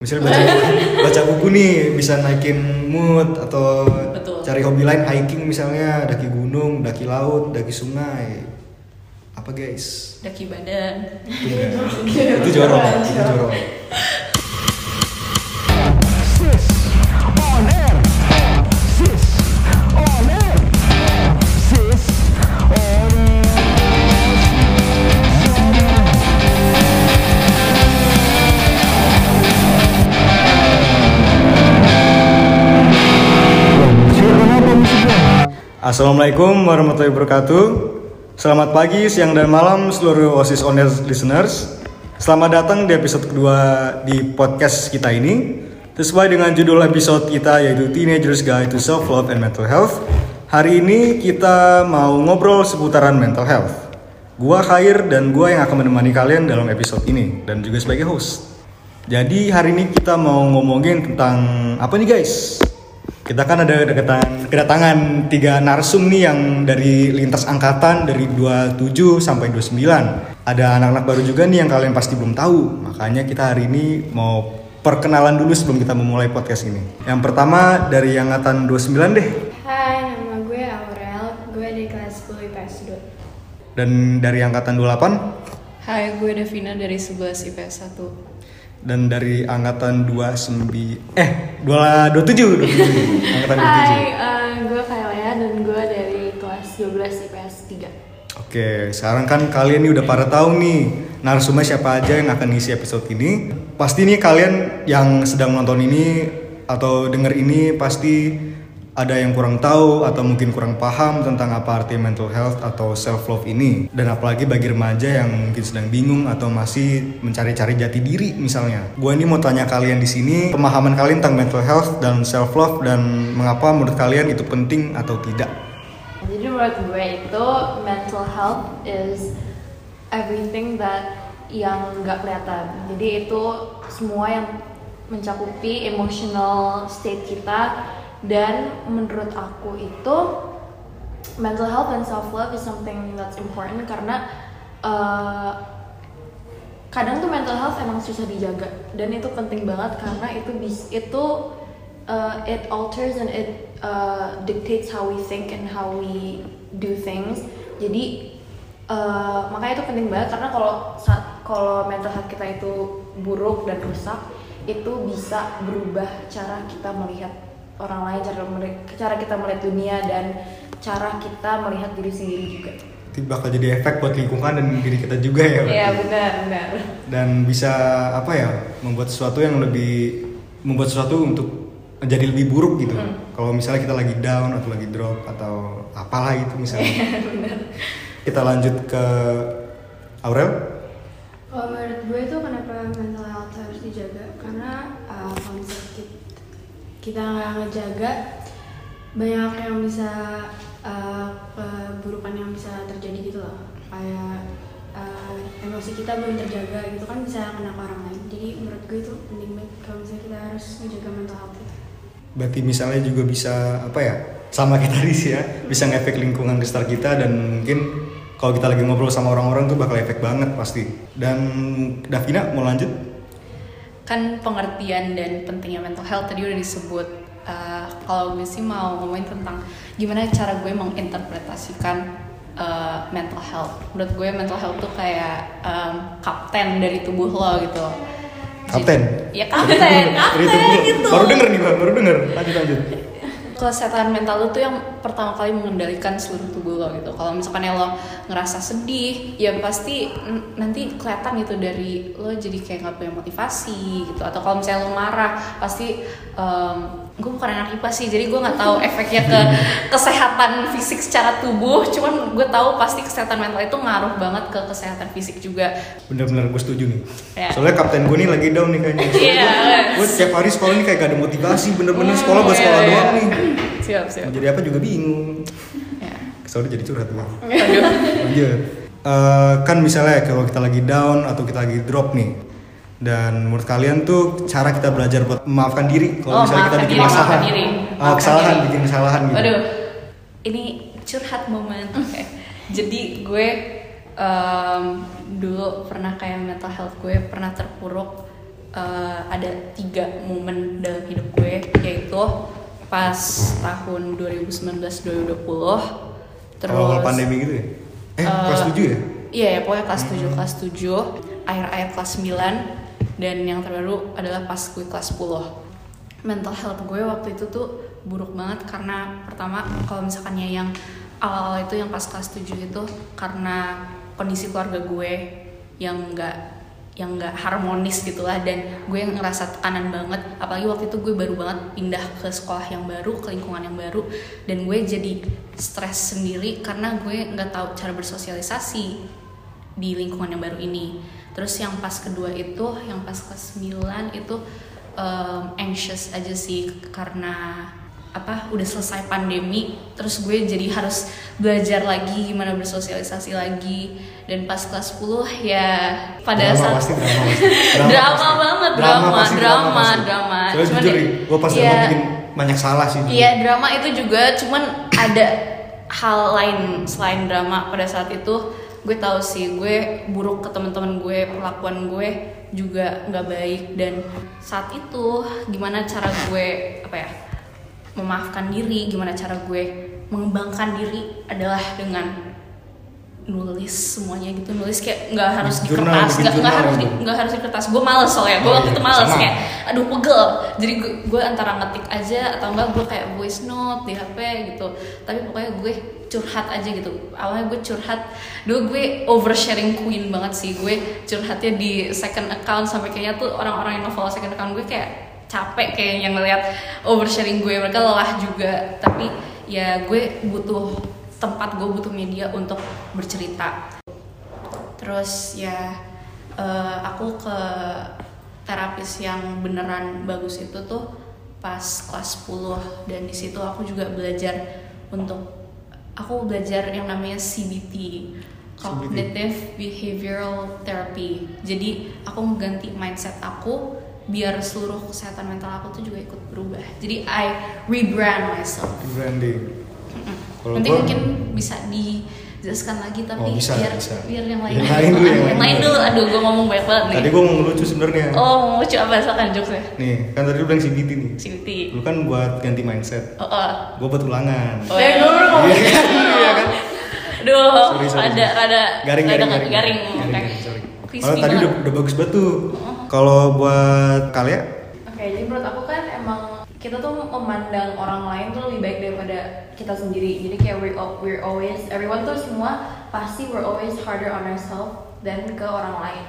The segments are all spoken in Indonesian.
Misalnya baca baca buku nih bisa naikin mood atau Betul. cari hobi lain hiking misalnya daki gunung, daki laut, daki sungai. Apa guys? Daki badan. Enggak. itu jorok, itu jorok. Assalamualaikum warahmatullahi wabarakatuh. Selamat pagi, siang dan malam seluruh OSIS Air listeners. Selamat datang di episode kedua di podcast kita ini. Sesuai dengan judul episode kita yaitu Teenagers Guide to Self Love and Mental Health. Hari ini kita mau ngobrol seputaran mental health. Gua Khair dan gua yang akan menemani kalian dalam episode ini dan juga sebagai host. Jadi hari ini kita mau ngomongin tentang apa nih guys? Kita kan ada kedatangan, kedatangan tiga narsum nih yang dari lintas angkatan dari 27 sampai 29. Ada anak-anak baru juga nih yang kalian pasti belum tahu. Makanya kita hari ini mau perkenalan dulu sebelum kita memulai podcast ini. Yang pertama dari angkatan 29 deh. Hai, nama gue Aurel. Gue di kelas 10 IPS 2. Dan dari angkatan 28 Hai, gue Davina dari 11 IPS 1. Dan dari angkatan 29 eh 2 27 27 angkatan 27. Hai, eh, gue Kailea dan gue dari kelas 12 IPS 3. Oke, sekarang kan kalian nih udah pada tahu nih narsumnya siapa aja yang akan ngisi episode ini. Pasti nih kalian yang sedang nonton ini atau denger ini pasti ada yang kurang tahu atau mungkin kurang paham tentang apa arti mental health atau self love ini. Dan apalagi bagi remaja yang mungkin sedang bingung atau masih mencari-cari jati diri misalnya. Gue ini mau tanya kalian di sini pemahaman kalian tentang mental health dan self love dan mengapa menurut kalian itu penting atau tidak. Jadi menurut gue itu mental health is everything that yang nggak kelihatan. Jadi itu semua yang mencakupi emotional state kita dan menurut aku itu mental health and self love is something that's important karena uh, kadang tuh mental health emang susah dijaga. Dan itu penting banget karena itu bis itu uh, it alters and it uh, dictates how we think and how we do things. Jadi uh, makanya itu penting banget karena kalau kalau mental health kita itu buruk dan rusak itu bisa berubah cara kita melihat orang lain cara cara kita melihat dunia dan cara kita melihat diri sendiri juga. Itu bakal jadi efek buat lingkungan dan diri kita juga ya. Iya benar benar. Dan bisa apa ya membuat sesuatu yang lebih membuat sesuatu untuk menjadi lebih buruk gitu. Hmm. kalau misalnya kita lagi down atau lagi drop atau apalah itu misalnya. Kita lanjut ke Aurel Kalau menurut gue itu kenapa mental health harus dijaga karena uh, kalau misalnya kita, kita nggak ngejaga banyak yang bisa uh, yang bisa terjadi gitu loh. Kayak uh, emosi kita belum terjaga gitu kan bisa kena ke orang lain. Jadi menurut gue itu penting banget kalau misalnya kita harus menjaga mental health. Itu. berarti misalnya juga bisa apa ya sama kita sih ya bisa ngefek lingkungan di sekitar kita dan mungkin kalau kita lagi ngobrol sama orang-orang tuh bakal efek banget pasti. Dan Davina mau lanjut Kan pengertian dan pentingnya mental health tadi udah disebut. Uh, kalau gue sih mau ngomongin tentang gimana cara gue menginterpretasikan uh, mental health. Menurut gue mental health tuh kayak um, kapten dari tubuh lo gitu. Kapten? Jadi- Ya kapten, kapten tubuh. gitu. baru denger nih Mbak, baru denger lanjut lanjut kesehatan mental lo tuh yang pertama kali mengendalikan seluruh tubuh lo gitu. Kalau misalkan ya lo ngerasa sedih, ya pasti nanti kelihatan gitu dari lo jadi kayak nggak punya motivasi gitu. Atau kalau misalnya lo marah, pasti gue bukan anak IPA sih, jadi gue nggak tahu efeknya ke kesehatan fisik secara tubuh. Cuman gue tahu pasti kesehatan mental itu ngaruh banget ke kesehatan fisik juga. bener-bener gue setuju nih Ya. soalnya kapten gue nih lagi down nih kayaknya Iya. gue setiap hari sekolah nih kayak gak ada motivasi bener-bener sekolah buat sekolah iya. doang nih Siap siap. mau jadi apa juga bingung Ya. sorry jadi curhat Aduh. lanjut Eh, kan misalnya kalau kita lagi down atau kita lagi drop nih dan menurut kalian tuh cara kita belajar buat memaafkan diri kalau Oh, misalnya kita bikin diri, kesalahan diri. Maafkan kesalahan diri. bikin kesalahan gitu Waduh, ini curhat momen. Oke. Jadi gue em, dulu pernah kayak mental health gue pernah terpuruk eh, ada tiga momen dalam hidup gue yaitu pas tahun 2019-2020 terus Awal pandemi gitu ya? Eh, Eh, kelas 7 ya? Iya ya pokoknya kelas 7 kelas 7 akhir-akhir kelas 9 dan yang terbaru adalah pas gue kelas 10 mental health gue waktu itu tuh buruk banget karena pertama kalau misalkannya yang awal-awal itu yang pas kelas 7 itu karena kondisi keluarga gue yang enggak yang nggak harmonis gitu lah dan gue ngerasa tekanan banget. Apalagi waktu itu gue baru banget pindah ke sekolah yang baru ke lingkungan yang baru dan gue jadi stres sendiri karena gue nggak tahu cara bersosialisasi di lingkungan yang baru ini. Terus yang pas kedua itu yang pas kelas 9 itu um, anxious aja sih karena apa udah selesai pandemi terus gue jadi harus belajar lagi gimana bersosialisasi lagi dan pas kelas 10 ya pada drama saat pasti drama pasti. drama pasti. banget drama pasti, drama pasti. drama Soalnya Cuman jujur ya- gue pas drama bikin banyak salah sih. Iya drama itu juga cuman ada hal lain selain drama pada saat itu gue tahu sih gue buruk ke teman-teman gue perlakuan gue juga nggak baik dan saat itu gimana cara gue apa ya memaafkan diri gimana cara gue mengembangkan diri adalah dengan nulis semuanya gitu. Nulis kayak nggak harus di kertas nggak harus di gitu. nggak harus di kertas. Gue males soalnya gue Oh, waktu iya, itu males sama. kayak aduh pegel. Jadi gue, gue antara ngetik aja atau enggak gue kayak voice note di hp gitu. Tapi pokoknya gue curhat aja gitu. Awalnya gue curhat. Dulu gue oversharing queen banget sih. Gue curhatnya di second account sampai kayaknya tuh orang-orang yang nge-follow second account gue kayak capek kayak yang ngeliat oversharing gue. Mereka lelah juga. Tapi ya gue butuh tempat gue butuh media untuk bercerita. Terus ya eh, aku ke terapis yang beneran bagus itu tuh pas kelas 10 dan di situ aku juga belajar untuk aku belajar yang namanya CBT Cognitive Behavioral Therapy. Jadi aku mengganti mindset aku biar seluruh kesehatan mental aku tuh juga ikut berubah jadi I rebrand myself Branding. Nanti gua- mungkin bisa dijelaskan lagi tapi Oh, bisa, biar bisa. biar yang lain Yang lain dulu, yang lain dulu aduh gue ngomong banyak banget nih Tadi gue mau ngelucu sebenarnya. oh mau lucu apa silakan jokesnya Nih, kan tadi lu bilang CBT nih. CBT Lu kan buat ganti mindset. oh, oh. Gue buat ulangan. Oh, Eh, gue baru ngomong Iya kan? Iya kan? aduh Sorry, sorry, ada sorry. ada Garing, ada garing, garing. garing, Garing, oke. garing, sorry. Crispy Kalau tadi banget. udah, udah bagus banget tuh. Kalau buat kalian, Oke, jadi menurut aku kan emang kita tuh memandang orang lain tuh lebih baik daripada kita sendiri. Jadi kayak we're, we're always, everyone tuh semua pasti we're always harder on ourselves dan ke orang lain.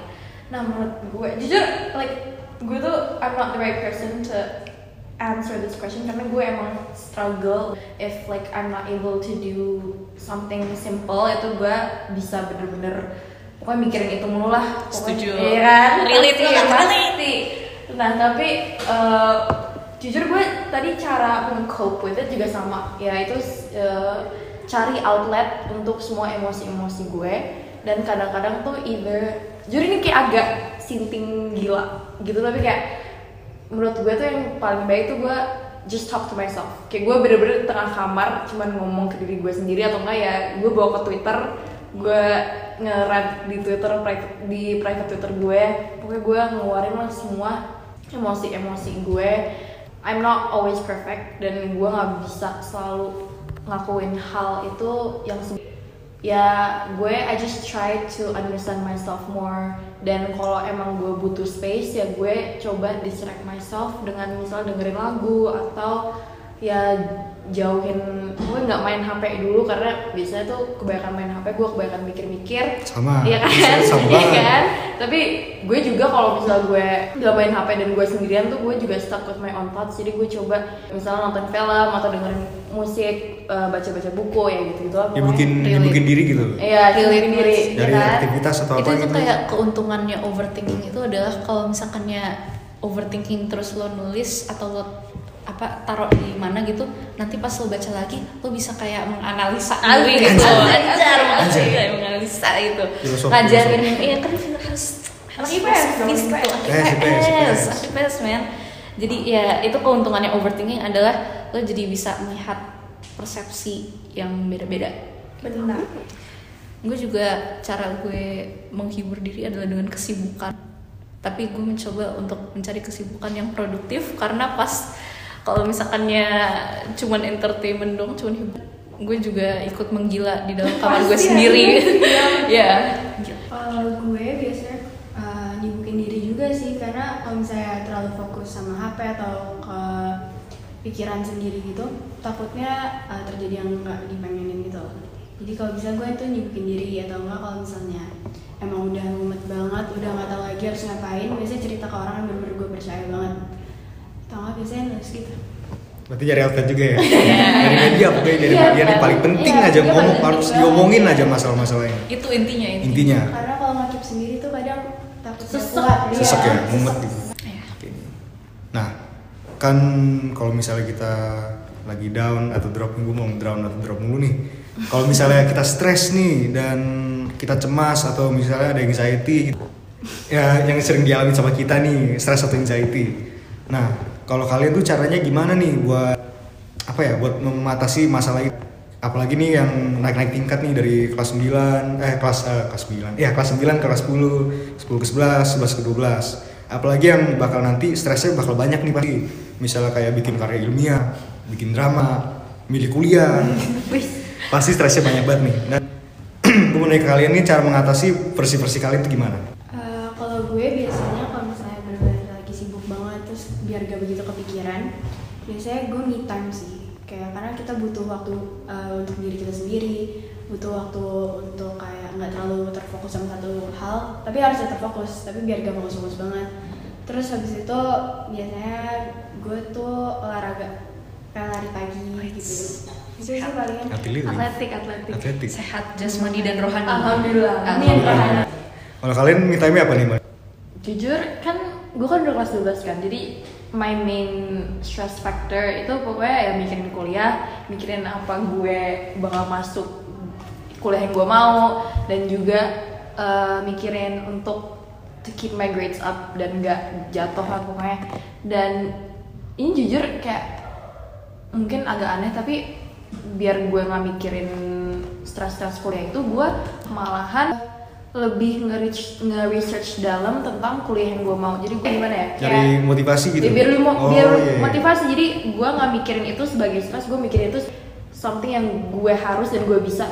Nah menurut gue, jujur like gue tuh I'm not the right person to answer this question karena gue emang struggle if like I'm not able to do something simple itu gue bisa bener-bener pokoknya mikirin itu mulu lah Pokoknya- Setuju. iya kan? Relate Pasti, banget, pasti. nah tapi eh, jujur gue tadi cara cope with it juga sama. Ya itu eh, cari outlet untuk semua emosi-emosi gue. Dan kadang-kadang tuh either jujur ini kayak agak sinting gila gitu tapi kayak menurut gue tuh yang paling baik tuh gue just talk to myself. Kayak gue bener-bener di tengah kamar cuman ngomong ke diri gue sendiri atau enggak ya gue bawa ke twitter gue nge di twitter di private twitter gue. Pokoknya gue ngeluarin lah semua emosi-emosi gue. I'm not always perfect dan gue nggak bisa selalu ngakuin hal itu yang ya gue I just try to understand myself more. Dan kalau emang gue butuh space ya gue coba distract myself dengan misal dengerin lagu atau ya jauhin gue nggak main HP dulu karena biasanya tuh kebanyakan main HP gue kebanyakan mikir-mikir Sama. iya kan sama iya kan tapi gue juga kalau misal gue nggak main HP dan gue sendirian tuh gue juga stuck with my own thoughts jadi gue coba misalnya nonton film atau dengerin musik eh, baca-baca buku ya gitu gitu ya bikin, dibikin diri gitu. Iya, Relate diri diri, banget. ya Dari kan? aktivitas atau itu apa tuh gitu. kayak keuntungannya overthinking itu adalah kalau misalkannya overthinking terus lo nulis atau lo apa taruh di mana gitu nanti pas lo baca lagi lo bisa kayak menganalisa diri gitu. Kayak menganalisa itu Filosofi, ngajarin iya kan harus harus IPS gitu IPS. IPS, men jadi ya itu keuntungannya overthinking adalah lo jadi bisa melihat persepsi yang beda-beda. Benar. Gue juga cara gue menghibur diri adalah dengan kesibukan. Tapi gue mencoba untuk mencari kesibukan yang produktif karena pas kalau misalkannya cuman entertainment dong cuman hibur gue juga ikut menggila di dalam kamar gue sendiri. ya Kalau gue biasanya uh, nyibukin diri juga sih karena kalau misalnya terlalu fokus sama HP atau ke pikiran sendiri gitu takutnya uh, terjadi yang nggak dipengenin gitu jadi kalau bisa gue itu nyibukin diri atau enggak kalau misalnya emang udah mumet banget udah nggak tahu lagi harus ngapain biasanya cerita ke orang yang bener-bener gue percaya banget enggak biasanya nulis gitu Berarti cari outlet juga ya? dari media pokoknya dari Iya, media nih kan? paling penting Iya, aja iya, ngomong harus diomongin aja masalah-masalahnya. itu intinya intinya, Intinya karena kalau ngakip sendiri tuh kadang takut Sesek. kuat sesek Iya, ya, mumet sesek. gitu. Ya. Oke. Nah, kan kalau misalnya kita lagi down atau drop gue mau down atau drop mulu nih. Kalau misalnya kita stres nih dan kita cemas atau misalnya ada anxiety gitu. ya yang sering dialami sama kita nih stres atau anxiety. Nah, kalau kalian tuh caranya gimana nih buat apa ya buat mengatasi masalah itu? Apalagi nih yang naik-naik tingkat nih dari kelas 9 eh kelas eh, kelas 9. Ya, kelas 9 ke kelas 10, 10 ke 11, 11 ke 12. Apalagi yang bakal nanti stresnya bakal banyak nih pasti. Misalnya kayak bikin karya ilmiah, bikin drama, milih kuliah. pasti stresnya banyak banget nih. Nah, gue mau nanya ke kalian nih cara mengatasi versi-versi kalian itu gimana? Eh, kalau gue biasanya kalau misalnya benar-benar lagi sibuk banget terus biar gak begitu kepikiran biasanya gue me time sih kayak karena kita butuh waktu eh, untuk diri kita sendiri butuh waktu untuk kayak nggak terlalu terfokus sama satu hal tapi harus tetap fokus tapi biar gak fokus-fokus banget. Terus habis itu biasanya gue tuh olahraga kayak lari pagi gitu. Itu sih lu. atletik. Atletik Atletik. sehat jasmani dan rohani. Alhamdulillah. Alhamdulillah. Kalau kalian me time apa nih, Mbak? jujur kan gue kan udah kelas 12 kan jadi my main stress factor itu pokoknya ya mikirin kuliah mikirin apa gue bakal masuk kuliah yang gue mau dan juga eh, mikirin untuk to keep my grades up dan gak jatuh lah pokoknya. Dan ini jujur kayak mungkin agak aneh tapi biar gue nggak mikirin stres-stres kuliah itu gue malahan lebih nge-research nge-research dalam tentang kuliah yang gue mau. Jadi gue gimana ya? Cari motivasi gitu. Ya, biar lu mau Oh, biar iya. motivasi. Jadi gue nggak mikirin itu sebagai stres gue mikirin itu something yang gue harus dan gue bisa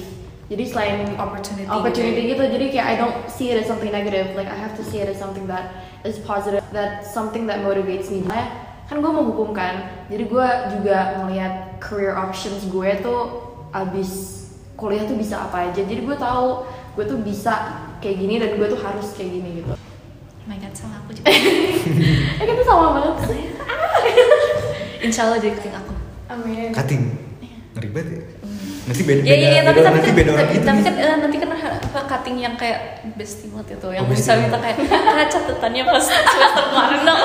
jadi selain Opportunity opportunity gitu gitu jadi kayak I don't see it as something negative. Like I have to see it as something that is positive that something that motivates me. Makanya, kan gue mau hukum kan? Jadi gue juga ngelihat career options gue tuh abis kuliah tuh bisa apa aja. Jadi gue tahu gue tuh bisa kayak gini dan gue tuh harus kayak gini gitu. Oh my god sama aku juga. Eh kita sama banget sih. Insya Allah jadi keting aku. Amin. Cutting. Ngeri banget ya. Nanti beda, iya iya tapi beda- tapi nanti kan beda orang tapi, gitu tapi kan eh, nanti kan apa cutting yang kayak bestimot itu yang Oh, bisa minta kayak ah catatannya pas semester kemarin dong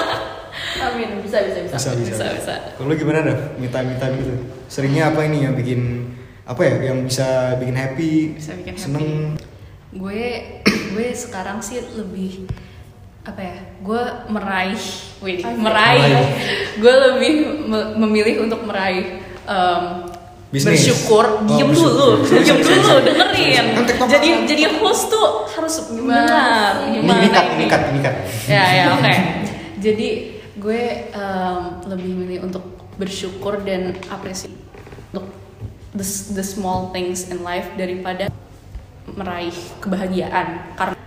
amin bisa bisa bisa, bisa, bisa, Bisa, bisa. Kalau lu gimana dah? Me time gitu. Seringnya apa ini yang bikin apa ya? Yang bisa bikin happy, Bisa bikin happy. seneng. gue gue sekarang sih lebih apa ya gue meraih wih meraih Meraih. gue lebih me- memilih untuk meraih em, Bisnis. bersyukur Oh, diem bersyukur. dulu diem dulu dengerin Kan jadi jadi host tuh harus sih? Ini gimana ini cut, ini. cut, ini cut. ya ya oke jadi gue em, lebih milih untuk bersyukur dan apresiasi untuk the, the small things in life daripada meraih kebahagiaan karena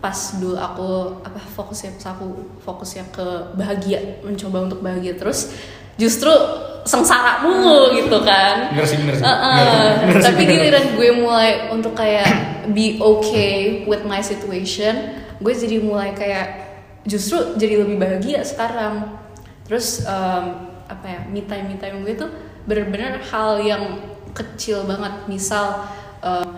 pas dulu aku apa fokusnya aku fokusnya ke bahagia mencoba untuk bahagia terus justru sengsara mulu gitu kan Bener sih, bener sih. Uh-uh. Bener, bener sih, tapi bener. giliran gue mulai untuk kayak be okay with my situation gue jadi mulai kayak justru jadi lebih bahagia sekarang terus em, apa ya me time me time gue tuh bener-bener hal yang kecil banget misal em,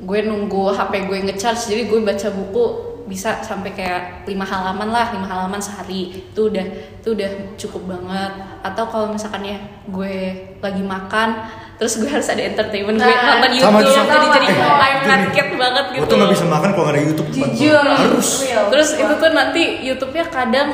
gue nunggu HP gue ngecharge jadi gue baca buku bisa sampai kayak lima halaman lah lima halaman sehari. Itu udah itu udah cukup banget. Atau kalau misalkannya gue lagi makan terus gue harus ada entertainment gue Nah, nonton sama YouTube juga. jadi jadi Eh, I'm kid banget gitu Gue tuh gak bisa makan kalau gak ada YouTube. jujur. Harus. real. terus itu tuh nanti YouTube-nya kadang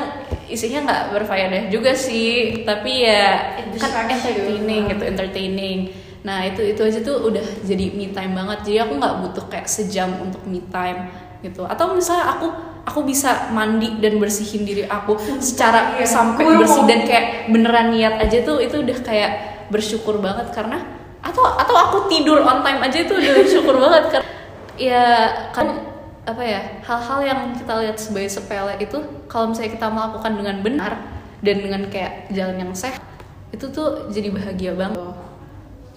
isinya nggak berfaedah juga sih. Tapi ya kan entertaining gitu entertaining. Nah itu itu aja tuh udah jadi me time banget. Jadi aku nggak butuh kayak sejam untuk me time gitu atau misalnya aku aku bisa mandi dan bersihin diri aku secara iya. sampai bersih dan kayak beneran niat aja tuh itu udah kayak bersyukur banget karena atau atau aku tidur on time aja itu udah bersyukur banget karena ya kan apa ya hal-hal yang kita lihat sebagai sepele itu kalau misalnya kita melakukan dengan benar dan dengan kayak jalan yang sehat itu tuh jadi bahagia banget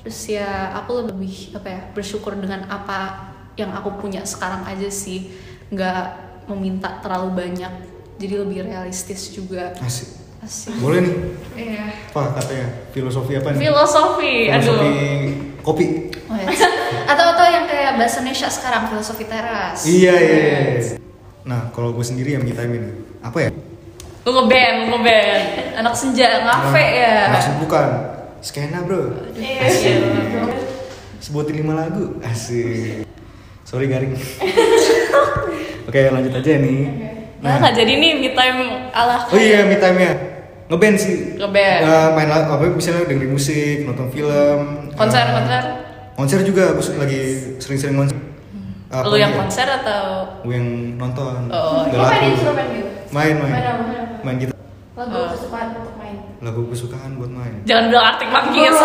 terus ya aku lebih apa ya bersyukur dengan apa yang aku punya sekarang aja sih nggak meminta terlalu banyak jadi lebih realistis juga Asik. asik Boleh nih. Iya. Apa katanya? Filosofi apa nih? filosofi Filosofi aduh kopi. Oh, ya. atau atau yang kayak bahasa Indonesia sekarang filosofi teras Iya, iya, iya. Nah, kalau gue sendiri yang time ini, apa ya? lu ngeband lu ngeband anak senja ngafe ya Maksud bukan. Skena, bro. Iya. Sebutin lima lagu. Asik. Sorry, garing. Oke, lanjut aja nih. nah nggak jadi nih me time ala Oh iya, me time-nya. Ngeband sih. Ngeband. Eh, main lagu, apa misalnya dengerin musik, nonton film. konser eh, konser Konser juga, gue lagi sering-sering konser. Apa lu yang ya? konser atau Gue yang nonton. Oh, Lo main lagu. instrumen gitu? Main, main. Main apa? Main gitu. Lagu Oh. kesukaan untuk main. Lagu kesukaan buat main. jangan bilang Arctic Monkeys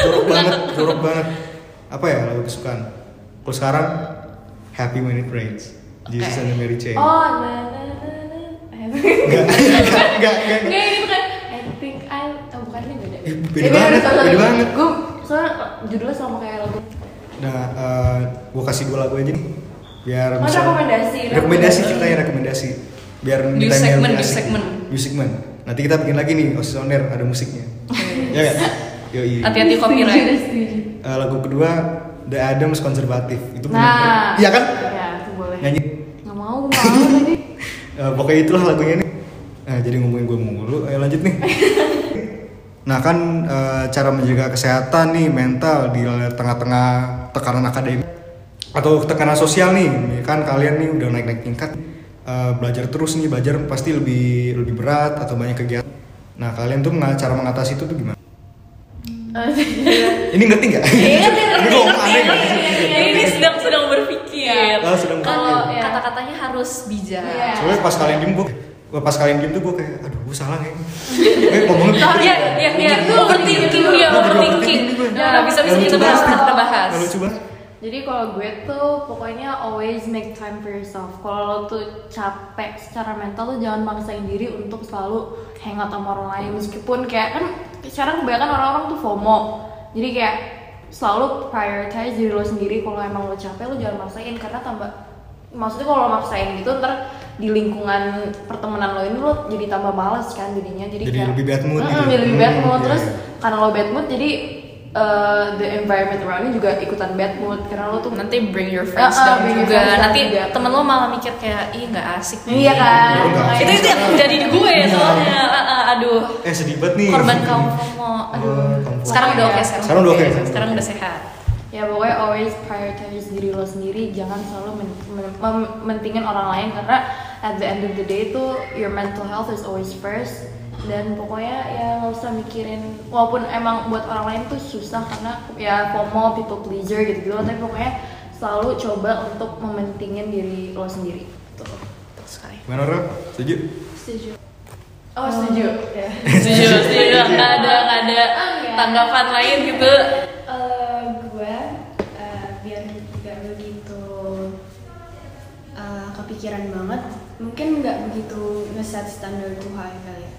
jorok banget, jorok banget. Apa ya lagu kesukaan? Kalau sekarang Happy When It Rains, Jesus Oke. and the Mary Chain. Oh, na na na na. Enggak, enggak, enggak, enggak. Enggak ini bukan. I think I. Oh bukan ini beda. Eh, beda banget, beda banget. Gue soalnya judulnya sama kayak lagu. Nah, eh, gua kasih dua lagu aja nih, biar Oh, rekomendasi, Rekomendasi rekomendasi. ceritanya rekomendasi, biar New segment, new asik. segment. New segment. Nanti kita bikin lagi nih, Osis On Air, ada musiknya. ya kan? Yoi. hati-hati copyright. Eh, lagu kedua The Adams Konservatif. Itu Nah. Iya kan? Ya, boleh. Nyanyi. Nggak mau, nggak mau tadi. Eh, pokoknya itulah lagunya nih. Nah, jadi ngomongin gue mulu, ayo lanjut nih. nah kan eh, cara menjaga kesehatan nih mental di tengah-tengah tekanan akademik atau tekanan sosial nih, kan kalian nih udah naik-naik tingkat, eh, belajar terus nih, belajar pasti lebih lebih berat atau banyak kegiatan. Nah kalian tuh cara mengatasi itu tuh gimana? Ini ngerti nggak? Iya, ngerti, Ini ngerti, gua ngomong ngerti, aneh nggak? ngerti. Ya, ini sedang sedang berpikir. Ah, sedang Kalau kata-katanya harus bijak. Iya. Soalnya pas kalian diem gue, pas kalian diem tuh gue kayak, aduh gue salah nih. Gue ngomongnya Oh, iya, iya, iya. Overthinking dia, overthinking. Nah, bisa bisa kita bahas, kita bahas. Nggak lucu banget. Jadi kalau gue tuh pokoknya always make time for yourself. Kalau lo tuh capek secara mental tuh jangan maksain diri untuk selalu hangout sama orang lain meskipun kayak kan sekarang kebanyakan orang-orang tuh FOMO. Jadi kayak selalu prioritize diri lo sendiri kalau emang lo capek lo jangan maksain karena tambah maksudnya kalau lo maksain gitu ntar di lingkungan pertemanan lo ini lo jadi tambah malas kan jadinya jadi, Jadi kayak, lebih bad mood gitu. jadi lebih bad Hmm, mood iya, terus iya. karena lo bad mood jadi uh, the environment around you juga ikutan bad mood karena lo tuh Nanti bring your friends ah, down bring your juga. friends down Nanti juga. temen lo malah mikir kayak, ih nggak asik. nih." Iya kan? Oh. Itu itu yang terjadi di gue soalnya. Ah, ah, aduh. Eh sedih banget nih. Korban kaum FOMO. Aduh. Sekarang udah oke, sekarang, Sekarang udah oke. Sekarang udah sehat. ya pokoknya always prioritize diri lo sendiri jangan selalu men- men- mem- mentingin orang lain karena at the end of the day itu your mental health is always first dan pokoknya ya nggak usah mikirin walaupun emang buat orang lain tuh susah karena ya FOMO people pleaser gitu gitu tapi pokoknya selalu coba untuk mementingin diri lo sendiri Betul, betul sekali. Gimana Ra? Setuju? Setuju. oh setuju ya Setuju, setuju. Nggak ada, nggak ada tanggapan lain gitu. Eh, gue eh, biar nggak begitu eh, kepikiran banget, mungkin nggak begitu ngeset standar too high kali ya.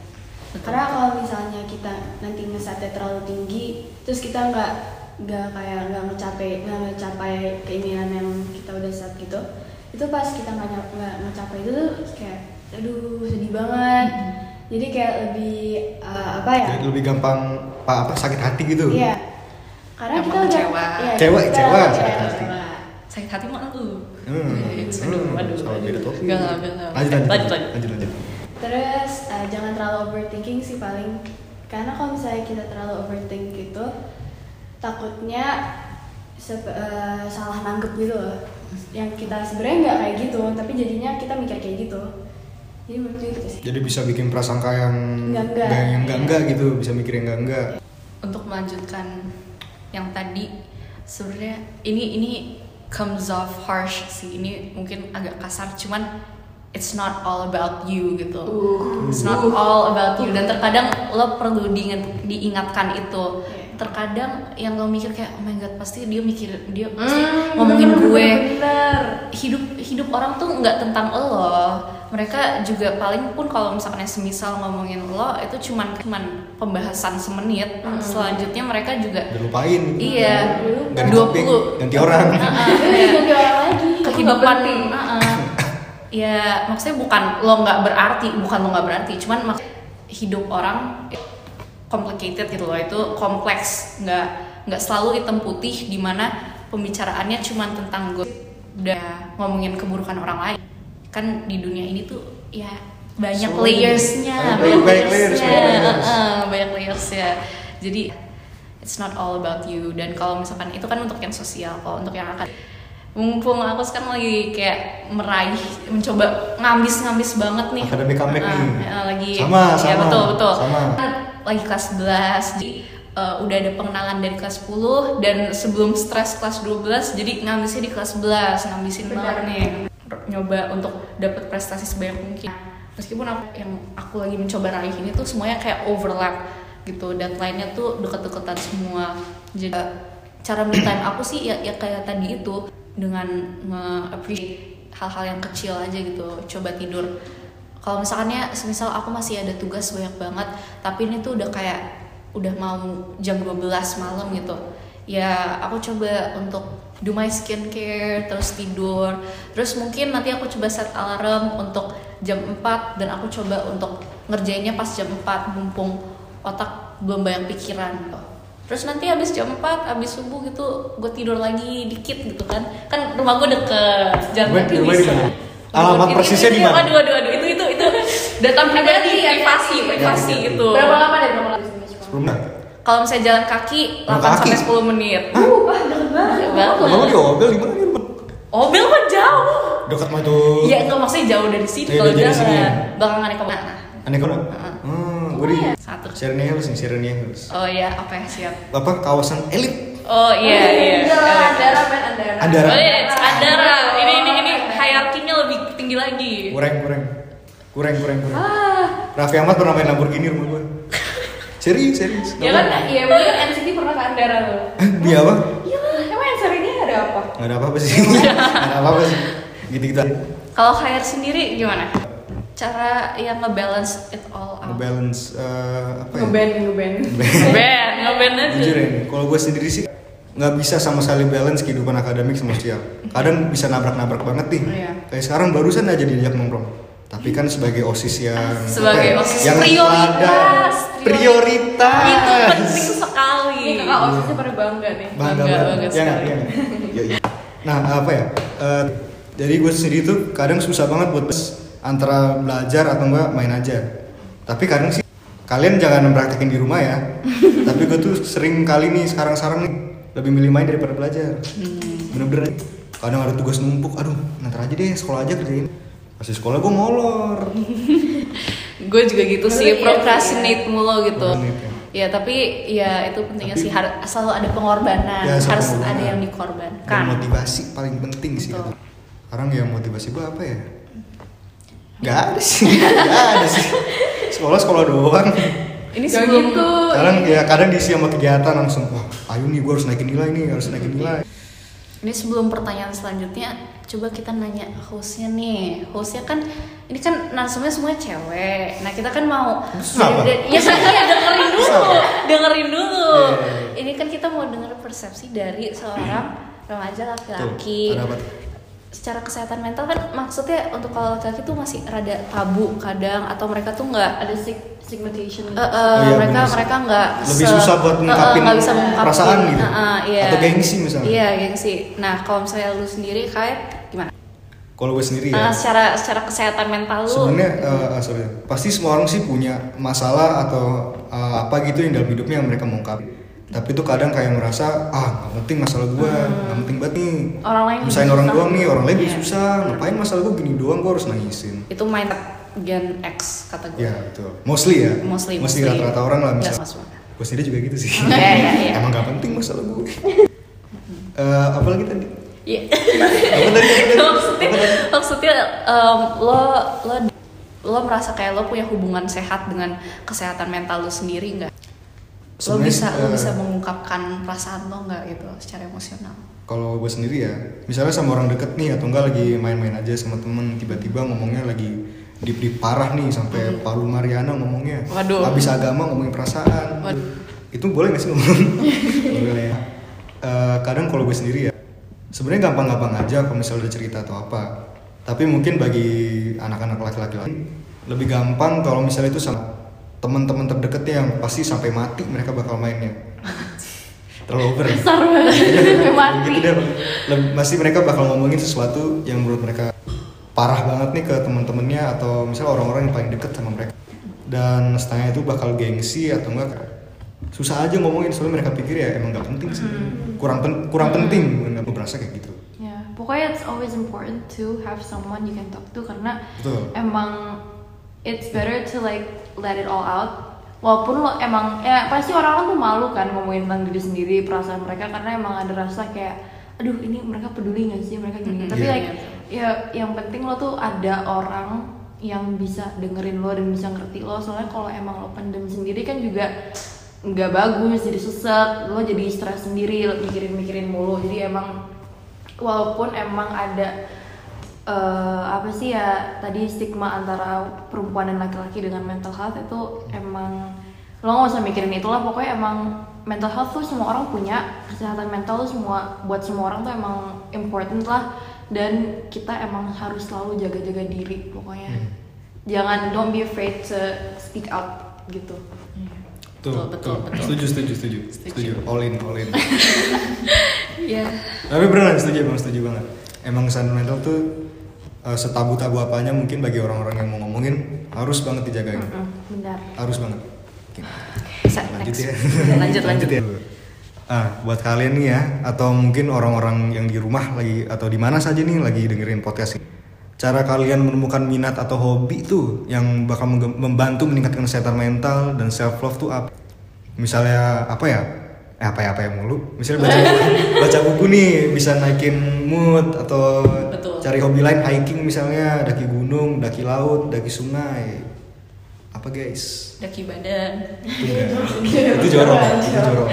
Karena kalau misalnya kita nanti ngesetnya terlalu tinggi, terus kita nggak nggak kayak nggak ngecapai nggak ngecapai keinginan yang kita udah set gitu, itu pas kita nggak nggak ngecapai itu tuh kayak aduh sedih banget. Jadi kayak lebih eh, apa ya? Jadi lebih gampang pak apa sakit hati gitu. Iya. Karena Gampang kita udah kecewa. iya, Kecewa, kita- kecewa, iya, sakit hati. kecewa. Sakit hati mah lu. Hmm. Aduh, Hmm. aduh, Sama aduh. beda topik. Enggak, enggak, enggak. Lanjut, lanjut, Lanjut, lanjut. lanjut, lanjut. Terus eh, jangan terlalu overthinking sih paling karena kalau misalnya kita terlalu overthink gitu takutnya eh, salah nanggep gitu loh. Yang kita sebenarnya nggak kayak gitu, tapi jadinya kita mikir kayak gitu. Jadi menurut gitu sih. Jadi bisa bikin prasangka yang Enggak-enggak. yang yang enggak enggak gitu, bisa mikir yang enggak enggak. Untuk melanjutkan yang tadi sebenarnya ini ini comes off harsh sih ini mungkin agak kasar cuman it's not all about you gitu. It's not all about you. Dan terkadang lo perlu diingat, diingatkan itu. Terkadang yang lo mikir kayak oh my god pasti dia mikir dia pasti ngomongin gue. bener hidup hidup orang tuh nggak tentang lo. Mereka juga paling pun kalau misalkan yang semisal ngomongin lo itu cuman cuman pembahasan semenit. Selanjutnya mereka juga Udah lupain. iya Ganti dua puluh. ganti orang. Ganti orang lagi. kehidupan. Ya maksudnya bukan lo nggak berarti bukan lo nggak berarti cuman mak- hidup orang complicated gitu loh. Itu kompleks nggak nggak selalu hitam putih di mana pembicaraannya cuman tentang gue udah ngomongin keburukan orang lain. Kan di dunia ini tuh ya banyak So, layersnya. Banyak- banyak layers, layersnya, banyak layers. banyak layersnya. Jadi it's not all about you. Dan kalau misalkan itu kan untuk yang sosial kalau untuk yang akan mumpung aku sekarang lagi kayak meraih mencoba ngambis-ngambis banget nih. Academic comeback Uh, nih. uh, lagi Sama, ya sama, betul betul. sama. Kan lagi kelas 11 jadi uh, udah ada pengenalan dari kelas 10 dan sebelum stres kelas 12 jadi ngambisnya di kelas 11 ngambisin banget nih. Nyoba untuk dapat prestasi sebanyak mungkin. Meskipun aku, yang aku lagi mencoba raih ini tuh semuanya kayak overlap gitu deadline-nya tuh deket-deketan semua. Jadi uh, cara me time aku sih ya, ya kayak tadi itu dengan nge-appreciate hal-hal yang kecil aja gitu coba tidur kalau misalnya semisal aku masih ada tugas banyak banget tapi ini tuh udah kayak udah mau jam 12 malam gitu ya aku coba untuk do my skincare terus tidur terus mungkin nanti aku coba set alarm untuk jam 4 dan aku coba untuk ngerjainnya pas jam 4 mumpung otak belum banyak pikiran gitu. Terus nanti habis jam 4, habis subuh gitu gue tidur lagi dikit gitu kan. Kan rumah gue deket, jalan kaki bisa. Alamat Itu- persisnya itu- di mana? Aduh, aduh, aduh, itu itu itu data pribadi, privasi, hati-hati. privasi Hati-hati. gitu. berapa lama deh berapa lama di sini Sebelum. Kalau misalnya jalan kaki 8 sampai kaki? 10 menit. uh wah deket banget banget. Kalau di Obel di mana nih? Bang? Obel mah jauh. Dekat mah tuh. Iya, enggak maksudnya jauh dari sini Iya, kalau dari sini ya. jalan. Belakangan ke mana? Aneh kan? Hmm, gue di Satu. Serenia Hills nih, Serenia Hills. Oh iya, oke siap. Apa kawasan elit? Oh iya iya. Andara men Andara Andara. Oh iya, Andara. Ini ini ini hierarkinya lebih tinggi lagi. Kurang, kurang. Kurang, kurang, kurang. ah Raffi Ahmad pernah main Lamborghini rumah gue. Serius, serius. ya kan ya mungkin NCT pernah ke Andara tuh Dia apa? iya emang yang serinya ada apa Gak ada apa-apa sih. Gak ada apa-apa sih. Gitu-gitu. Kalau hire sendiri gimana? Cara yang ngebalance it all out. Ngebalance eh, apa ya? ngeband ngeband Ngeband, ngeband aja. Jujur ya, kalau gue sendiri sih nggak bisa sama sekali balance kehidupan akademik sama sosial. Kadang bisa nabrak-nabrak banget nih. Iya. Kayak sekarang barusan aja diajak nongkrong. Tapi kan sebagai osis yang Sebagai apa ya, OSIS yang prioritas, ada- prioritas. Itu penting sekali. ini kakak osisnya pada bangga nih bangga Bangga, banget. bangga Ya sekali. Iya nggak? Iya, iya. Nah apa ya? Eh, jadi gue sendiri tuh kadang susah banget buat antara belajar atau enggak main aja. Tapi kadang sih kalian jangan praktekin di rumah ya. Tapi gue tuh sering kali nih sekarang-sekarang nih lebih milih main daripada belajar. Bener-bener. Kadang ada tugas numpuk, aduh nanti aja deh sekolah aja kerjain. Pas sekolah gue molor. Gue juga gitu sih, Iya, procrastinate mulu gitu. Ya tapi ya itu pentingnya Tapi- sih har- selalu ada pengorbanan, Ya, selalu harus pengorbanan. ada yang Dan dikorbankan. motivasi paling penting sih. Betul. kata. Sekarang ya motivasi gue apa ya? Gak ada sih, gak ada sih. Sekolah sekolah doang. Ini Gak sebelum gitu Kadang ya kadang diisi sama kegiatan langsung wah ayo nih gue harus naikin nilai nih harus naikin nilai. Ini sebelum pertanyaan selanjutnya, coba kita nanya hostnya nih. Hostnya kan, ini kan narsumnya semua cewek. Nah kita kan mau, ya saya dengerin dulu, dengerin dulu. Iya, iya, iya. Ini kan kita mau denger persepsi dari seorang remaja laki-laki. Secara kesehatan mental kan maksudnya untuk kalau laki-laki tuh masih rada tabu kadang atau mereka tuh nggak ada stig- stigmatization Eh, eh, Oh iya, mereka bener mereka nggak Lebih se- susah buat eh, ngungkapin nggak bisa ngungkapin. perasaan gitu. Eh, eh, iya. Atau gengsi misalnya. Iya gengsi. Nah kalau misalnya lu sendiri kayak gimana? Kalau gue sendiri ya. secara secara kesehatan mental lu. Sebenarnya eh, eh, sorry, pasti semua orang sih punya masalah atau eh, apa gitu yang dalam hidupnya yang mereka mau ungkapin. Tapi itu kadang kayak merasa ah nggak penting masalah gue, nggak penting banget nih. Hmm. Orang lain Misalnya orang doang nih, orang lain lebih Iya. susah. Ngapain masalah gue gini doang, gue harus nangisin. Itu main Gen X kata gue. Ya betul. Mostly ya. Mostly, Mostly mostly. rata-rata orang lah misalnya. Gue sendiri juga gitu sih. Iya, iya, iya. Emang gak penting masalah gue. Eh, apalagi tadi? Iya. Maksudnya maksudnya lo lo lo merasa kayak lo punya hubungan sehat dengan kesehatan mental lo sendiri nggak? Lo bisa lo eh, bisa mengungkapkan perasaan lo nggak gitu secara emosional? Kalau gue sendiri ya, misalnya sama orang deket nih atau enggak lagi main-main aja sama temen tiba-tiba ngomongnya lagi deep deep parah nih sampai Palu Mariana ngomongnya. Waduh. Habis agama ngomongin perasaan. Waduh. Itu boleh gak sih ngomong? boleh ya. Eh, kadang kalau gue sendiri ya, sebenarnya gampang-gampang aja kalau misalnya udah cerita atau apa. Tapi mungkin bagi anak-anak laki-laki lain lebih gampang kalau misalnya itu sama teman-teman terdekatnya yang pasti sampai mati mereka bakal mainnya. Terlalu over. Besar banget. Sampai mati. gitu deh pasti mereka bakal ngomongin sesuatu yang menurut mereka parah banget nih ke teman-temannya atau misalnya orang-orang yang paling deket sama mereka dan setengah itu bakal gengsi atau enggak susah aja ngomongin soalnya mereka pikir ya emang nggak penting sih kurang pen- kurang penting nggak berasa kayak gitu Ya, pokoknya it's always important to have someone you can talk to karena Betul. emang it's better to like let it all out. Walaupun lo emang ya pasti orang-orang tuh malu kan ngomongin tentang diri sendiri perasaan mereka karena emang ada rasa kayak aduh ini mereka peduli gak sih mereka gini. Mhm. Tapi Iya. like ya yang penting lo tuh ada orang yang bisa dengerin lo dan bisa ngerti lo soalnya kalau emang lo pendem sendiri kan juga nggak bagus jadi sesat lo jadi stres sendiri lo mikirin-mikirin mulu jadi emang walaupun emang ada eh, apa sih ya tadi stigma antara perempuan dan laki-laki dengan mental health itu emang lo nggak usah mikirin itulah pokoknya emang mental health tuh semua orang punya kesehatan mental tuh semua buat semua orang tuh emang important lah dan kita emang harus selalu jaga-jaga diri pokoknya. Jangan don't be afraid to speak out gitu. Betul, betul, betul. setuju setuju. Setuju. Setuju. All in all in. Iya. tapi beneran setuju emang setuju banget. Emang kesehatan mental tuh eh, setabu-tabu apanya mungkin bagi orang-orang yang mau ngomongin harus banget dijagain Mm, benar. Harus banget. Bisa, lanjut next. ya Lanjut, lanjut. ya. Ah buat kalian nih ya atau mungkin orang-orang yang di rumah lagi atau di mana saja nih lagi dengerin podcast ini. Cara kalian menemukan minat atau hobi tuh yang bakal membantu meningkatkan kesehatan mental dan self love tuh apa? Misalnya apa ya? Eh, apa ya apa ya mulu? Misalnya baca baca buku nih bisa naikin mood atau Betul. Cari hobi lain hiking misalnya daki gunung daki laut daki sungai. Apa guys? Daki badan. itu enggak. itu jorok. Itu jorok.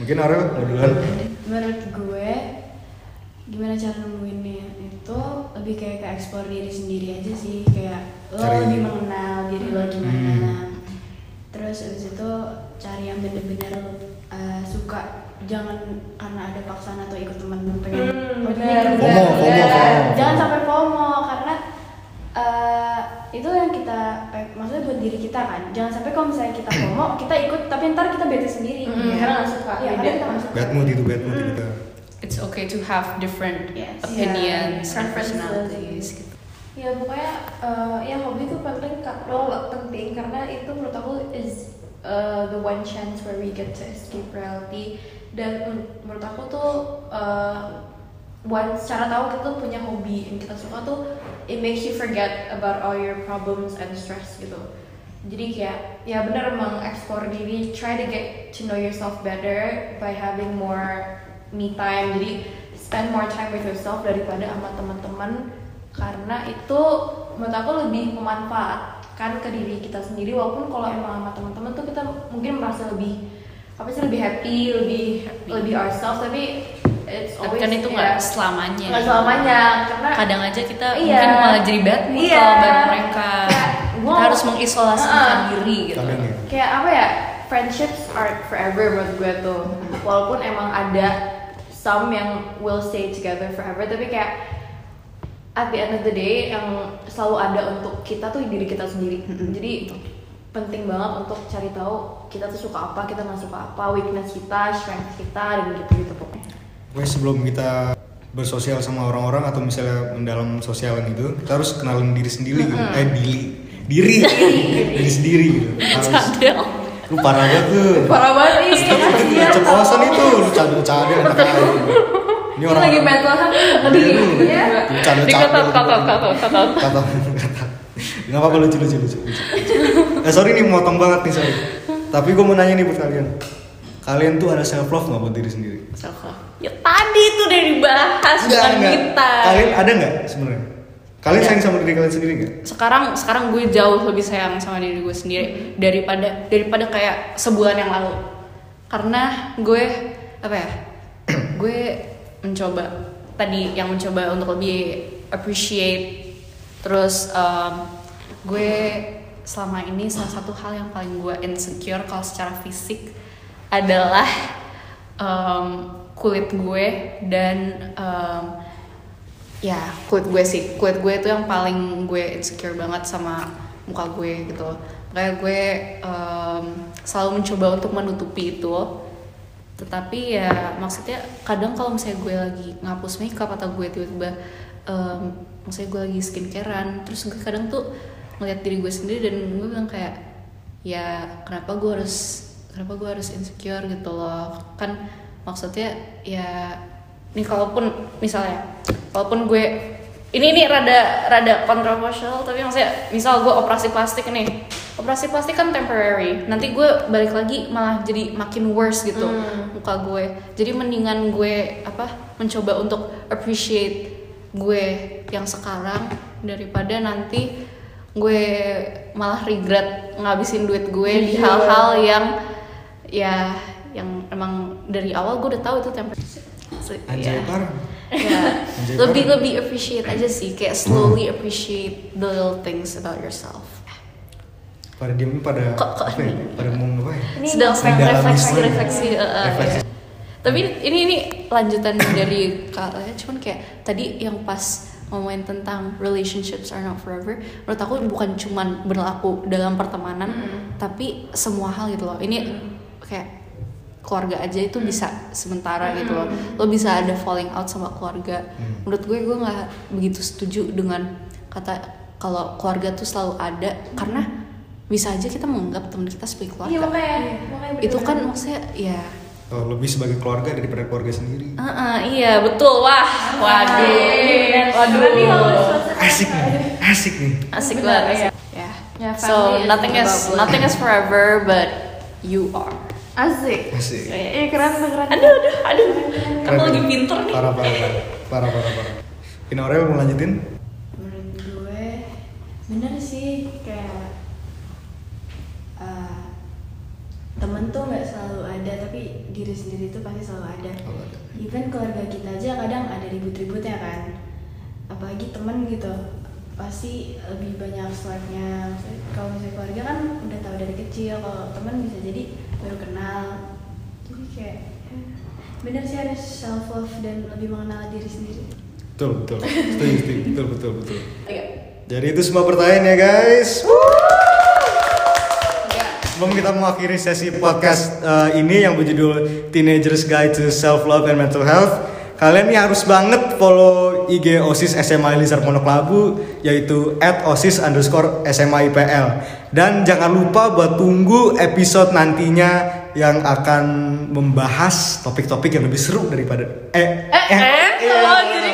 mungkin Ariel mau duluan. Menurut gue gimana cara nemuinnya itu lebih kayak ke explore diri sendiri aja sih. Kayak lo Cari- lebih mengenal diri lo gimana. Hmm. terus abis itu cari yang bener-bener uh, suka jangan karena ada paksaan atau ikut teman pengen Hmm, bener, ini FOMO, bener, FOMO, bener. FOMO. jangan sampai FOMO karena uh, itu yang kita eh, maksudnya buat diri kita kan jangan sampai kalau misalnya kita FOMO kita ikut tapi ntar kita bete sendiri Hmm, karena nggak suka, Iya, karena beda. kita nggak bad mood itu bad mood Hmm. itu It's okay to have different Yes. opinions Yeah, and personalities. Gitu. ya pokoknya eh, ya hobi itu penting Kak. lo penting karena itu menurut aku is uh, the one chance where we get to escape reality dan men- menurut aku tuh uh, one cara tahu kita tuh punya hobi yang kita suka tuh it makes you forget about all your problems and stress gitu. Jadi kayak ya benar emang explore diri try to get to know yourself better by having more me time. Jadi spend more time with yourself daripada sama teman-teman. Karena itu menurut aku lebih memanfaatkan ke diri kita sendiri. Walaupun kalau emang sama teman-teman tuh kita mungkin merasa lebih apa sih lebih happy lebih Happy. lebih ourselves tapi it's Tapi always kan itu nggak selamanya. nggak selamanya karena Kadang aja kita Iya. mungkin malah jadi bad mood Iya. kalau bareng mereka. Kayak, Kita harus mengisolasikan Heeh. diri gitu. ya kayak apa ya friendships are forever menurut gue tuh walaupun emang ada some yang will stay together forever tapi kayak at the end of the day yang selalu ada untuk kita tuh diri kita sendiri jadi penting banget untuk cari tahu kita tuh suka apa kita nggak suka apa weakness kita strength kita dan gitu gitu pokoknya. Pokoknya sebelum kita bersosial sama orang-orang atau misalnya mendalam sosialan itu kita harus kenalin diri sendiri gitu. eh diri. Diri. Diri sendiri gitu. Harus. Lu parah banget tuh. Parah banget nih. Itu tuh keceplosan itu. Lu cadel cadel enak aja ini ini orang lagi mental health Aduh, ya lu cadel Dikatot, cadel. katot, katot, katot. kata nggak apa-apa lucu lucu lucu, lucu. Eh sorry nih motong banget nih sorry tapi gue mau nanya nih buat kalian kalian tuh ada self love nggak buat diri sendiri? self love ya tadi itu udah dibahas bukan kita Kalian ada nggak sebenarnya? Kalian Ada. sayang sama diri kalian sendiri nggak? sekarang sekarang gue jauh lebih sayang sama diri gue sendiri daripada daripada kayak sebulan yang lalu karena gue apa ya gue mencoba tadi yang mencoba untuk lebih appreciate terus um, gue selama ini salah satu hal yang paling gue insecure kalau secara fisik adalah um, kulit gue dan um, ya kulit gue sih. Kulit gue itu yang paling gue insecure banget sama muka gue gitu kayak gue em, selalu mencoba untuk menutupi itu. Tetapi ya maksudnya kadang kalau misalnya gue lagi ngapus makeup atau gue tiba-tiba em, maksudnya gue lagi skincarean terus gue kadang tuh ngeliat diri gue sendiri dan gue bilang kayak ya kenapa gue harus kenapa gue harus insecure gitu loh? Kan maksudnya ya nih kalaupun misalnya walaupun gue ini ini rada rada kontroversial tapi maksudnya misal gue operasi plastik nih operasi plastik kan temporary nanti gue balik lagi malah jadi makin worse gitu muka gue. Jadi mendingan gue apa mencoba untuk appreciate gue yang sekarang daripada nanti gue malah regret ngabisin duit gue di hal-hal yang ya yang emang dari awal gue udah tahu itu temporary So, Anjay ya. Ya, Anjay, lebih parah. lebih appreciate aja sih kayak slowly appreciate the little things about yourself Pada diem pada Kok- kok apa ya? Pada mau ngapain? Ini sedang sedang refleksi refleksi uh, uh, Refleksi. ya. tapi ini ini lanjutan dari kalian cuman kayak tadi yang pas ngomongin tentang relationships are not forever. Menurut aku bukan cuman berlaku dalam pertemanan tapi semua hal gitu loh. Ini kayak keluarga aja itu bisa sementara gitu loh. Lo bisa ada falling out sama keluarga. Hmm. menurut gue gue nggak begitu setuju dengan kata kalau keluarga tuh selalu ada karena bisa aja kita menganggap teman kita sebagai keluarga. Iya makanya, makanya itu kan maksudnya ya lebih sebagai keluarga daripada keluarga sendiri. Ah, ah, iya betul wah waduh waduh suatu- Asik nih, asik nih. asik banget iya. ya Ya, so family is nothing is nothing is forever but you are Asik. Asik. Iya keren keren. aduh aduh aduh kamu lagi pinter nih Parah, parah, parah. Parah, parah, parah. Ini Aurel mau lanjutin? menurut gue bener sih kayak eh, temen tuh nggak selalu ada tapi diri sendiri tuh pasti selalu ada Selalu ada. even keluarga kita aja kadang ada ribut-ributnya kan apalagi temen gitu pasti lebih banyak Maksudnya kalau misalnya keluarga kan udah tahu dari kecil kalau temen bisa jadi baru kenal jadi kayak ya, bener sih harus self love dan lebih mengenal diri sendiri Betul, betul. Setuju, setuju. Betul, betul, betul. Iya. Jadi itu semua pertanyaan ya guys. Sebelum kita mengakhiri sesi podcast eh, ini yang berjudul Teenagers Guide to Self Love and Mental Health, kalian nih harus banget follow IG OSIS SMA Lizard Pondok Labu yaitu @osis underscore SMA IPL dan jangan lupa buat tunggu episode nantinya yang akan membahas topik-topik yang lebih seru daripada eh Eh, eh, iya, oh, jadi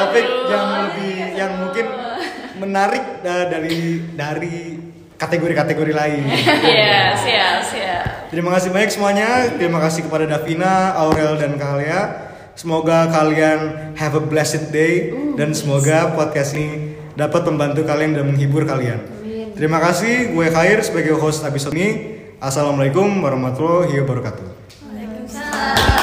topik yang lebih yang mungkin menarik eh, dari dari kategori-kategori lain. yes yes yes Terima kasih banyak semuanya. Terima kasih kepada Davina, Aurel dan Kalia. Semoga kalian have a blessed day dan semoga podcast ini dapat membantu kalian dan menghibur kalian. Terima kasih. Gue Khair sebagai host episode ini. Assalamualaikum warahmatullahi wabarakatuh. Waalaikumsalam.